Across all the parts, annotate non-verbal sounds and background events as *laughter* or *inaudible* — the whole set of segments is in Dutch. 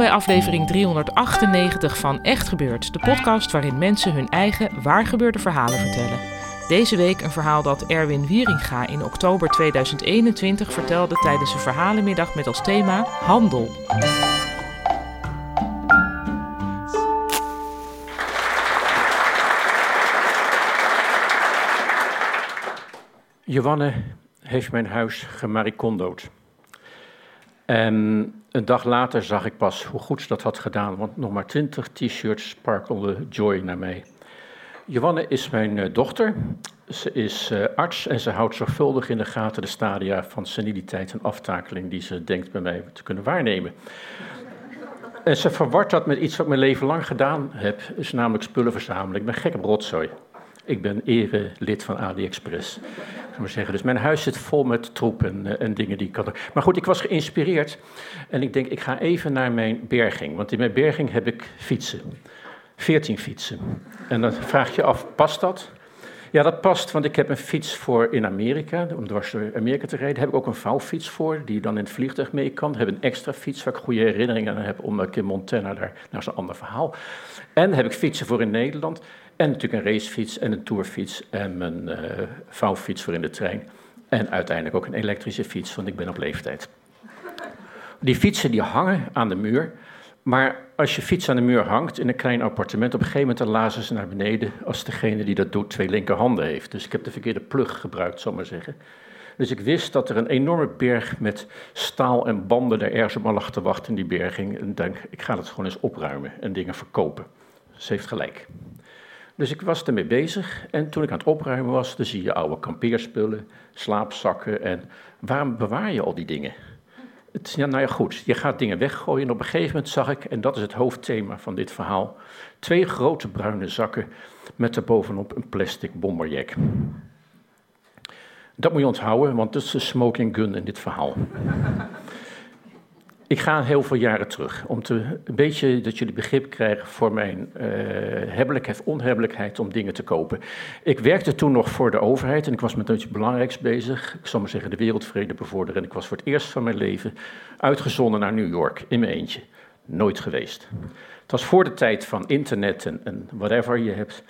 Bij aflevering 398 van Echt Gebeurd, de podcast waarin mensen hun eigen waargebeurde verhalen vertellen. Deze week een verhaal dat Erwin Wieringa in oktober 2021 vertelde tijdens een verhalenmiddag met als thema handel. Johanne heeft mijn huis gemaricondood. En een dag later zag ik pas hoe goed ze dat had gedaan, want nog maar twintig t-shirts sparkelden joy naar mij. Johanne is mijn eh, dochter. Ze is eh, arts en ze houdt zorgvuldig in de gaten de stadia van seniliteit en aftakeling die ze denkt bij mij te kunnen waarnemen. En ze verwart dat met iets wat ik mijn leven lang gedaan heb, is namelijk spullen verzamelen. Ik ben gek op rotzooi. Ik ben erelid van AliExpress. Dus mijn huis zit vol met troep en, eh, en, dingen die ik kan. Maar goed, ik was geïnspireerd en ik denk, ik ga even naar mijn berging. Want in mijn berging heb ik fietsen. Veertien fietsen. En dan vraag je af, past dat? Ja, dat past, want ik heb een fiets voor in Amerika, om dwars door Amerika te rijden. Heb ik ook een vouwfiets voor, die dan in het vliegtuig mee kan. Heb een extra fiets waar ik goede herinneringen aan heb, omdat ik in Montana daar, is een ander verhaal. En heb ik fietsen voor in Nederland. En natuurlijk een racefiets en een tourfiets en mijn uh, vouwfiets voor in de trein. En uiteindelijk ook een elektrische fiets, want ik ben op leeftijd. Die fietsen die hangen aan de muur. Maar als je fiets aan de muur hangt in een klein appartement, op een gegeven moment lazen ze naar beneden als degene die dat doet twee linkerhanden heeft. Dus ik heb de verkeerde plug gebruikt, zal maar zeggen. Dus ik wist dat er een enorme berg met staal en banden daar ergens op me lag te wachten in die berging. En denk, ik ga het gewoon eens opruimen en dingen verkopen. Ze heeft gelijk. Dus ik was ermee bezig en toen ik aan het opruimen was, dan zie je oude kampeerspullen, slaapzakken en waarom bewaar je al die dingen? Het, ja, nou ja, goed, je gaat dingen weggooien en op een gegeven moment zag ik, en dat is het hoofdthema van dit verhaal, twee grote bruine zakken met erbovenop een plastic bomberjack. Dat moet je onthouden, want dat is de smoking gun in dit verhaal. Ik ga heel veel jaren terug, om te, een beetje dat jullie begrip krijgen voor mijn uh, hebbelijkheid, onhebbelijkheid om dingen te kopen. Ik werkte toen nog voor de overheid en ik was met iets belangrijks bezig. Ik zal maar zeggen de wereldvrede bevorderen. En ik was voor het eerst van mijn leven uitgezonden naar New York in mijn eentje. Nooit geweest. Het was voor de tijd van internet en, en whatever je hebt.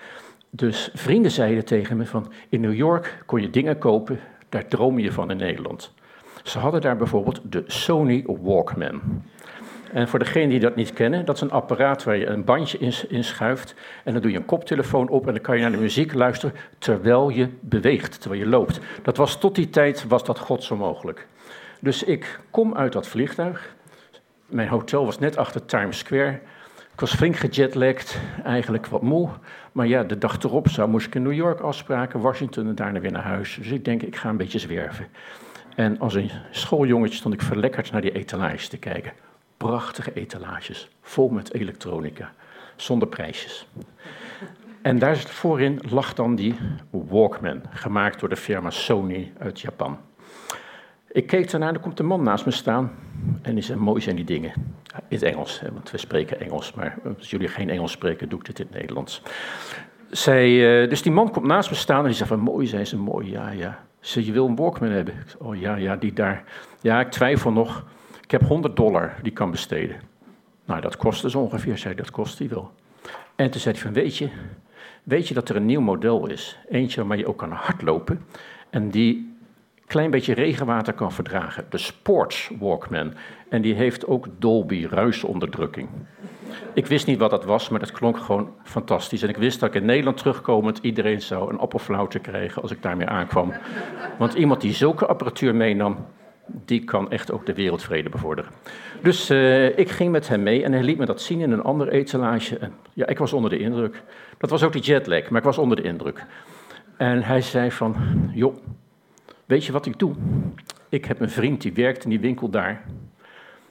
Dus vrienden zeiden tegen me van, in New York kon je dingen kopen, daar droom je van in Nederland. Ze hadden daar bijvoorbeeld de Sony Walkman. En voor degenen die dat niet kennen, dat is een apparaat waar je een bandje in, schuift. En dan doe je een koptelefoon op en dan kan je naar de muziek luisteren terwijl je beweegt, terwijl je loopt. Dat was tot die tijd was dat gods mogelijk. Dus ik kom uit dat vliegtuig. Mijn hotel was net achter Times Square. Ik was flink gejetlagd, eigenlijk wat moe. Maar ja, de dag erop zou, moest ik in New York afspraken, Washington en daarna weer naar huis. Dus ik denk, ik ga een beetje zwerven. En als een schooljongetje stond ik verlekkerd naar die etalages te kijken. Prachtige etalages, vol met elektronica, zonder prijsjes. En daar voorin lag dan die Walkman, gemaakt door de firma Sony uit Japan. Ik keek ernaar en er komt een man naast me staan. En die zei, mooi zijn die dingen. In het Engels, want we spreken Engels. Maar als jullie geen Engels spreken, doe ik dit in het Nederlands. Zij, uh, dus die man komt naast me staan en die zegt mooi zijn ze, mooi, ja, ja. Ze je wil een Walkman hebben. Oh ja, ja, die daar. Ja, ik twijfel nog. Ik heb 100 dollar die ik kan besteden. Nou, dat kostte zo ongeveer, zei dat kost hij wel. En toen zei hij van, weet je, weet je dat er een nieuw model is? Eentje waarmee je ook kan hardlopen. En die klein beetje regenwater kan verdragen. De Sports Walkman. En die heeft ook Dolby ruisonderdrukking. Ik wist niet wat dat was, maar dat klonk gewoon fantastisch. En ik wist dat ik in Nederland terugkomend iedereen zou een appelflauwte krijgen als ik daarmee aankwam. Want iemand die zulke apparatuur meenam, die kan echt ook de wereldvrede bevorderen. Dus uh, ik ging met hem mee en hij liet me dat zien in een ander etalage. En ja, ik was onder de indruk. Dat was ook de jetlag, maar ik was onder de indruk. En hij zei van, joh, weet je wat ik doe? Ik heb een vriend die werkt in die winkel daar.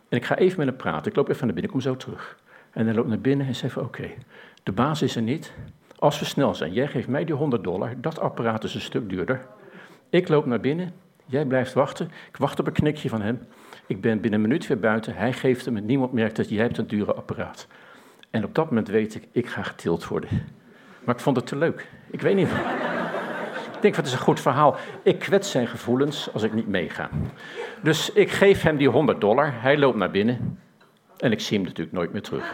En ik ga even met hem praten. Ik loop even naar binnen, kom zo terug. En hij loopt naar binnen en zegt van, oké, de baas is er niet. Als we snel zijn, jij geeft mij die 100 dollar, dat apparaat is een stuk duurder. Ik loop naar binnen, jij blijft wachten. Ik wacht op een knikje van hem. Ik ben binnen een minuut weer buiten. Hij geeft hem en niemand merkt dat jij hebt een dure apparaat. En op dat moment weet ik, ik ga getild worden. Maar ik vond het te leuk. Ik weet niet. Ik denk, het is een goed verhaal. Ik kwets zijn gevoelens als ik niet meega. Dus ik geef hem die 100 dollar. Hij loopt naar binnen. En ik zie hem natuurlijk nooit meer terug.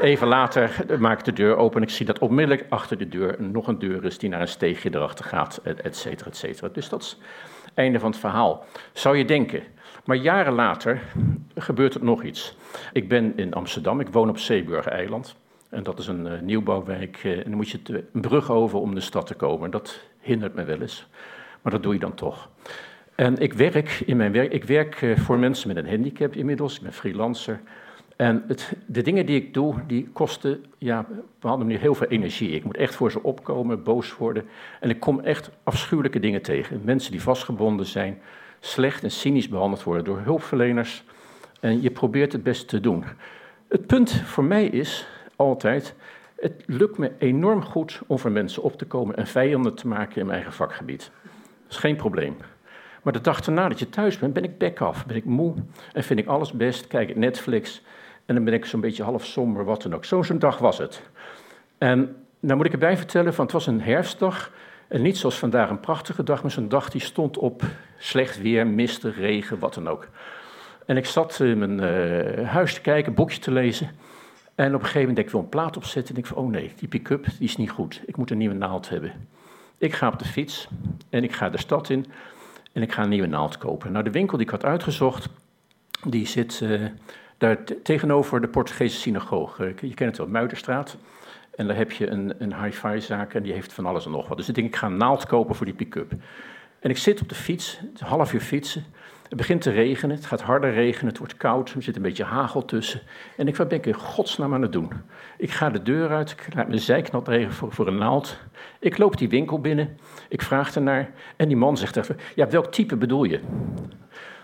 Even later maak ik de deur open en ik zie dat onmiddellijk achter de deur nog een deur is die naar een steegje erachter gaat, et cetera, et cetera. Dus dat is het einde van het verhaal. Zou je denken. Maar jaren later gebeurt er nog iets. Ik ben in Amsterdam, ik woon op Zeeburg-eiland. En dat is een uh, nieuwbouwwijk. Uh, en dan moet je een brug over om de stad te komen. Dat hindert me wel eens. Maar dat doe je dan toch. En ik werk in mijn werk. Ik werk uh, voor mensen met een handicap inmiddels. Ik ben freelancer. En het, de dingen die ik doe, die kosten ja, op een bepaalde manier heel veel energie. Ik moet echt voor ze opkomen, boos worden. En ik kom echt afschuwelijke dingen tegen. Mensen die vastgebonden zijn, slecht en cynisch behandeld worden door hulpverleners. En je probeert het best te doen. Het punt voor mij is altijd, het lukt me enorm goed om voor mensen op te komen en vijanden te maken in mijn eigen vakgebied. Dat is geen probleem. Maar de dag erna dat je thuis bent, ben ik back af, ben ik moe en vind ik alles best, kijk ik Netflix en dan ben ik zo'n beetje half somber, wat dan ook. Zo'n dag was het. En nou moet ik erbij vertellen, van het was een herfstdag. En niet zoals vandaag een prachtige dag, maar zo'n dag die stond op slecht weer, mistig, regen, wat dan ook. En ik zat in mijn uh, huis te kijken, een boekje te lezen. En op een gegeven moment denk ik, wil een plaat opzetten. En ik van, oh nee, die pick-up die is niet goed. Ik moet een nieuwe naald hebben. Ik ga op de fiets en ik ga de stad in en ik ga een nieuwe naald kopen. Nou, de winkel die ik had uitgezocht, die zit uh, daar tegenover de Portugese synagoge. Je kent het wel, Muiderstraat. En daar heb je een, een hi-fi zaak en die heeft van alles en nog wat. Dus ik denk, ik ga een naald kopen voor die pick-up. En ik zit op de fiets, een half uur fietsen. Het begint te regenen, het gaat harder regenen, het wordt koud, er zit een beetje hagel tussen. En ik, wat ben ik in godsnaam aan het doen? Ik ga de deur uit, ik laat mijn zijknat regen voor, voor een naald. Ik loop die winkel binnen, ik vraag ernaar en die man zegt even, ja, welk type bedoel je?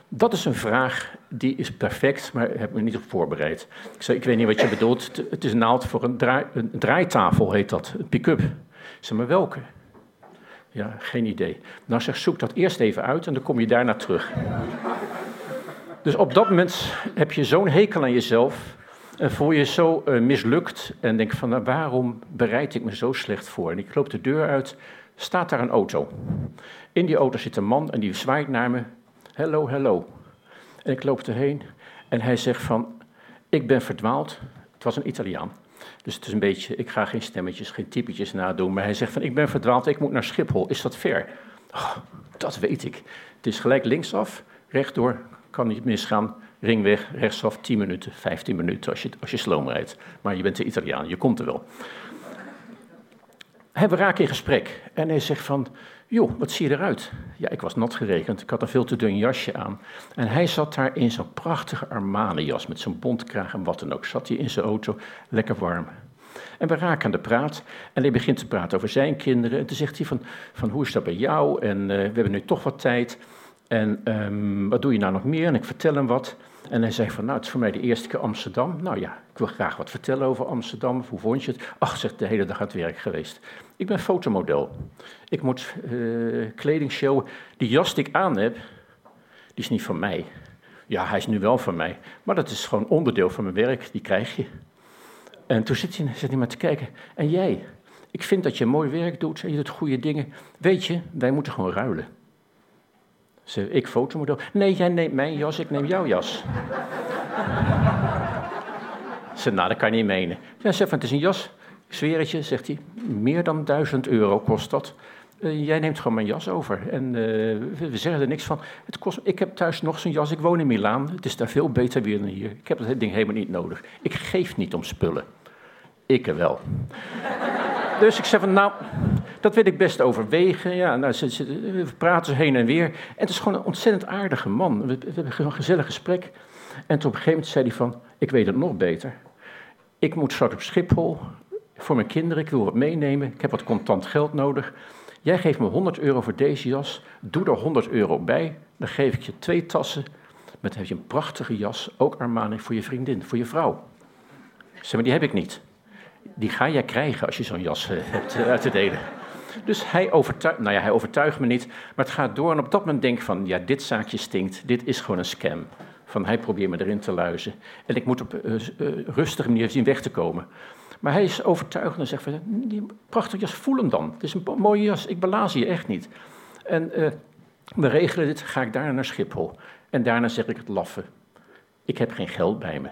Dat is een vraag die is perfect, maar heb me niet op voorbereid. Ik zei, ik weet niet wat je bedoelt. Het is een naald voor een, draai, een draaitafel, heet dat, een pick-up. Ik zei, maar welke? Ja, geen idee. Nou zeg, zoek dat eerst even uit en dan kom je daarna terug. Dus op dat moment heb je zo'n hekel aan jezelf en voel je zo uh, mislukt en denk van, nou, waarom bereid ik me zo slecht voor? En ik loop de deur uit, staat daar een auto. In die auto zit een man en die zwaait naar me hello, hello. En ik loop erheen en hij zegt van, ik ben verdwaald. Het was een Italiaan. Dus het is een beetje, ik ga geen stemmetjes, geen typetjes nadoen. Maar hij zegt van, ik ben verdwaald, ik moet naar Schiphol. Is dat ver? Oh, dat weet ik. Het is gelijk linksaf, rechtdoor, kan niet misgaan. Ringweg, rechtsaf, 10 minuten, 15 minuten als je, als je sloom rijdt. Maar je bent de Italiaan, je komt er wel. We raken in gesprek en hij zegt van, joh, wat zie je eruit? Ja, ik was nat gerekend, ik had een veel te dun jasje aan. En hij zat daar in zo'n prachtige Armani-jas met zo'n bontkraag en wat dan ook. Zat hij in zijn auto, lekker warm. En we raken aan de praat en hij begint te praten over zijn kinderen. En toen zegt hij van, van hoe is dat bij jou? En uh, we hebben nu toch wat tijd. En um, wat doe je nou nog meer? En ik vertel hem wat. En hij zei van, nou, het is voor mij de eerste keer Amsterdam. Nou ja, ik wil graag wat vertellen over Amsterdam. Hoe vond je het? Ach, zegt de hele dag aan het werk geweest. Ik ben fotomodel. Ik moet uh, kleding showen. Die jas die ik aan heb, die is niet van mij. Ja, hij is nu wel van mij. Maar dat is gewoon onderdeel van mijn werk. Die krijg je. En toen zit hij, zit hij maar te kijken. En jij? Ik vind dat je mooi werk doet en je doet goede dingen. Weet je, wij moeten gewoon ruilen. Ze, ik fotomodel. Nee, jij neemt mijn jas, ik neem jouw jas. Ze, nou, dat kan je niet menen. Ja, zeg, het is een jas. Ik zweer het je, zegt hij. Meer dan duizend euro kost dat. eh, jij neemt gewoon mijn jas over. En uh, we, zeggen er niks van. Het kost, ik heb thuis nog zo'n jas. Ik woon in Milaan. Het is daar veel beter weer dan hier. Ik heb dat ding helemaal niet nodig. Ik geef niet om spullen. Ik er wel. dus ik zei van, nou, dat wil ik best overwegen. Ja, nou, ze, ze, we praten heen en weer. En het is gewoon een ontzettend aardige man. We, we hebben een gezellig gesprek. En op een gegeven moment zei hij van, ik weet het nog beter. Ik moet straks op Schiphol voor mijn kinderen. Ik wil wat meenemen. Ik heb wat contant geld nodig. Jij geeft me 100 euro voor deze jas. Doe er 100 euro bij. Dan geef ik je twee tassen. Met heb je een prachtige jas. Ook Armani voor je vriendin, voor je vrouw. Zeg maar, die heb ik niet. Die ga jij krijgen als je zo'n jas eh, hebt eh, uit te delen. Dus hij overtuigt, nou ja, hij overtuigt me niet, maar het gaat door. En op dat moment denk ik van, ja, dit zaakje stinkt, dit is gewoon een scam. Van hij probeert me erin te luizen. En ik moet op uh, rustige manier zien weg te komen. Maar hij is overtuigd en zegt van, die prachtige jas, voel hem dan. Het is een mooie jas, ik belaas je echt niet. En uh, we regelen dit, ga ik daarna naar Schiphol. En daarna zeg ik het laffe. Ik heb geen geld bij me.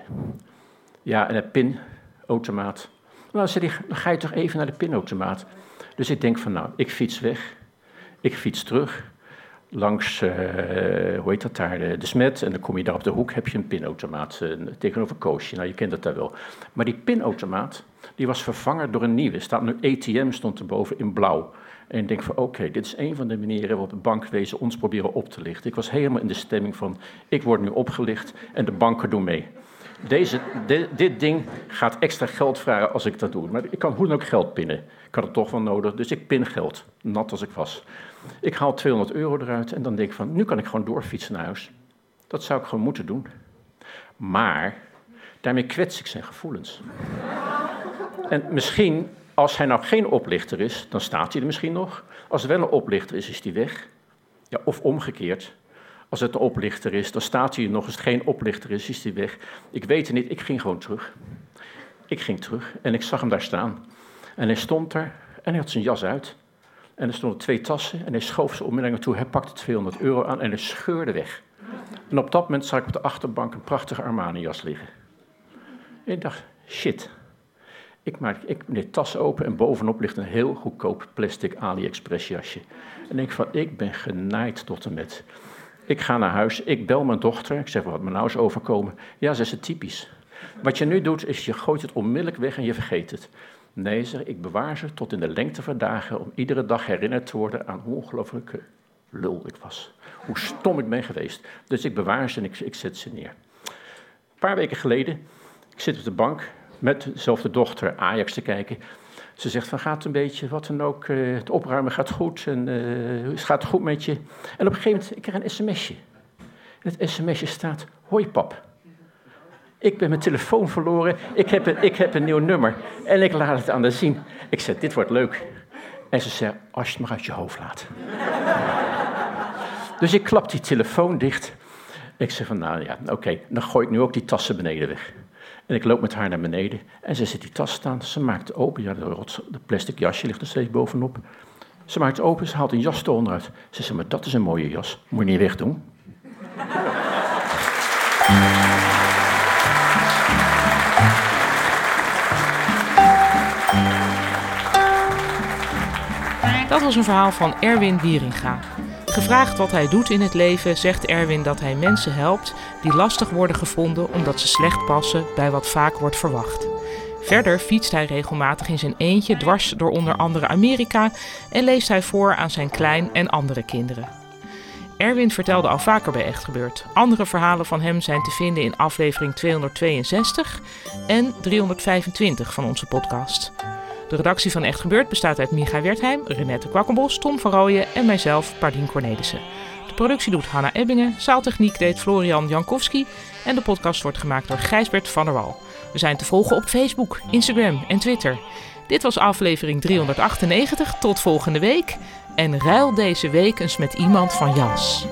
Ja, en een pinautomaat. Nou, zei hij, dan ga je toch even naar de pinautomaat. Dus ik denk van, nou, ik fiets weg. Ik fiets terug langs, uh, hoe heet dat daar, de, de, Smet. En dan kom je daar op de hoek, heb je een pinautomaat uh, tegenover Koosje. Nou, je kent dat daar wel. Maar die pinautomaat, die was vervangen door een nieuwe. Staat nu ATM, stond erboven in blauw. En ik denk van, oké, dit is een van de manieren waarop het bankwezen ons proberen op te lichten. Ik was helemaal in de stemming van, ik word nu opgelicht en de banken doen mee. Deze, de, dit ding gaat extra geld vragen als ik dat doe. Maar ik kan hoe dan ook geld pinnen. Ik had het toch wel nodig, dus ik pin geld. Nat als ik was. Ik haal 200 euro eruit en dan denk ik van, nu kan ik gewoon doorfietsen naar huis. Dat zou ik gewoon moeten doen. Maar daarmee kwets ik zijn gevoelens. En misschien, als hij nou geen oplichter is, dan staat hij er misschien nog. Als er wel een oplichter is, is hij weg. Ja, of omgekeerd. Als het een oplichter is, dan staat hij nog. Als het geen oplichter is, is hij weg. Ik weet het niet, ik ging gewoon terug. Ik ging terug en ik zag hem daar staan. En hij stond er en hij had zijn jas uit. En er stonden twee tassen en hij schoof ze onmiddellijk naartoe. Hij pakte 200 euro aan en hij scheurde weg. En op dat moment zag ik op de achterbank een prachtige Armani-jas liggen. En ik dacht, shit. Ik maak ik, de tas open en bovenop ligt een heel goedkoop plastic AliExpress jasje. En ik denk van, ik ben genaaid tot en met. Ik ga naar huis, ik bel mijn dochter. Ik zeg, wat me nou is overkomen. Ja, ze is het typisch. Wat je nu doet, is je gooit het onmiddellijk weg en je vergeet het. Nee, zeg, ik bewaar ze tot in de lengte van dagen om iedere dag herinnerd te worden aan hoe ongelooflijke lul ik was. Hoe stom ik ben geweest. Dus ik bewaar ze en ik, ik zet ze neer. Een paar weken geleden, ik zit op de bank met dezelfde dochter Ajax te kijken. Ze zegt van gaat een beetje, wat dan ook, uh, het opruimen gaat goed en het gaat goed met je. En op een gegeven moment, ik krijg een sms'je. Het sms'je staat, hoi pap. Ik ben mijn telefoon verloren, ik heb, een, ik heb een nieuw nummer. En ik laat het aan haar zien. Ik zeg, dit wordt leuk. En ze zegt, als je het maar uit je hoofd laat. *laughs* dus ik klap die telefoon dicht. Ik zeg van, nou ja, oké, dan gooi ik nu ook die tassen beneden weg. En ik loop met haar naar beneden en ze zit die tas staan. Ze maakt open, ja, de, rots, de plastic jasje ligt er steeds bovenop. Ze maakt open, ze haalt een jas eronderuit. Ze zegt, maar dat is een mooie jas, moet je niet wegdoen. Dat was een verhaal van Erwin Wieringa. Gevraagd wat hij doet in het leven, zegt Erwin dat hij mensen helpt die lastig worden gevonden omdat ze slecht passen bij wat vaak wordt verwacht. Verder fietst hij regelmatig in zijn eentje dwars door onder andere Amerika en leest hij voor aan zijn klein en andere kinderen. Erwin vertelde al vaker bij Echt Gebeurd. Andere verhalen van hem zijn te vinden in aflevering 262 en 325 van onze podcast. De redactie van Echt Gebeurd bestaat uit Micha Wertheim, Renette Kwakkenbos, Tom van Rooyen en mijzelf, Pardien Cornelissen. De productie doet Hanna Ebbingen, zaaltechniek deed Florian Jankowski en de podcast wordt gemaakt door Gijsbert van der Wal. We zijn te volgen op Facebook, Instagram en Twitter. Dit was aflevering 398. Tot volgende week. En ruil deze week eens met iemand van Jas.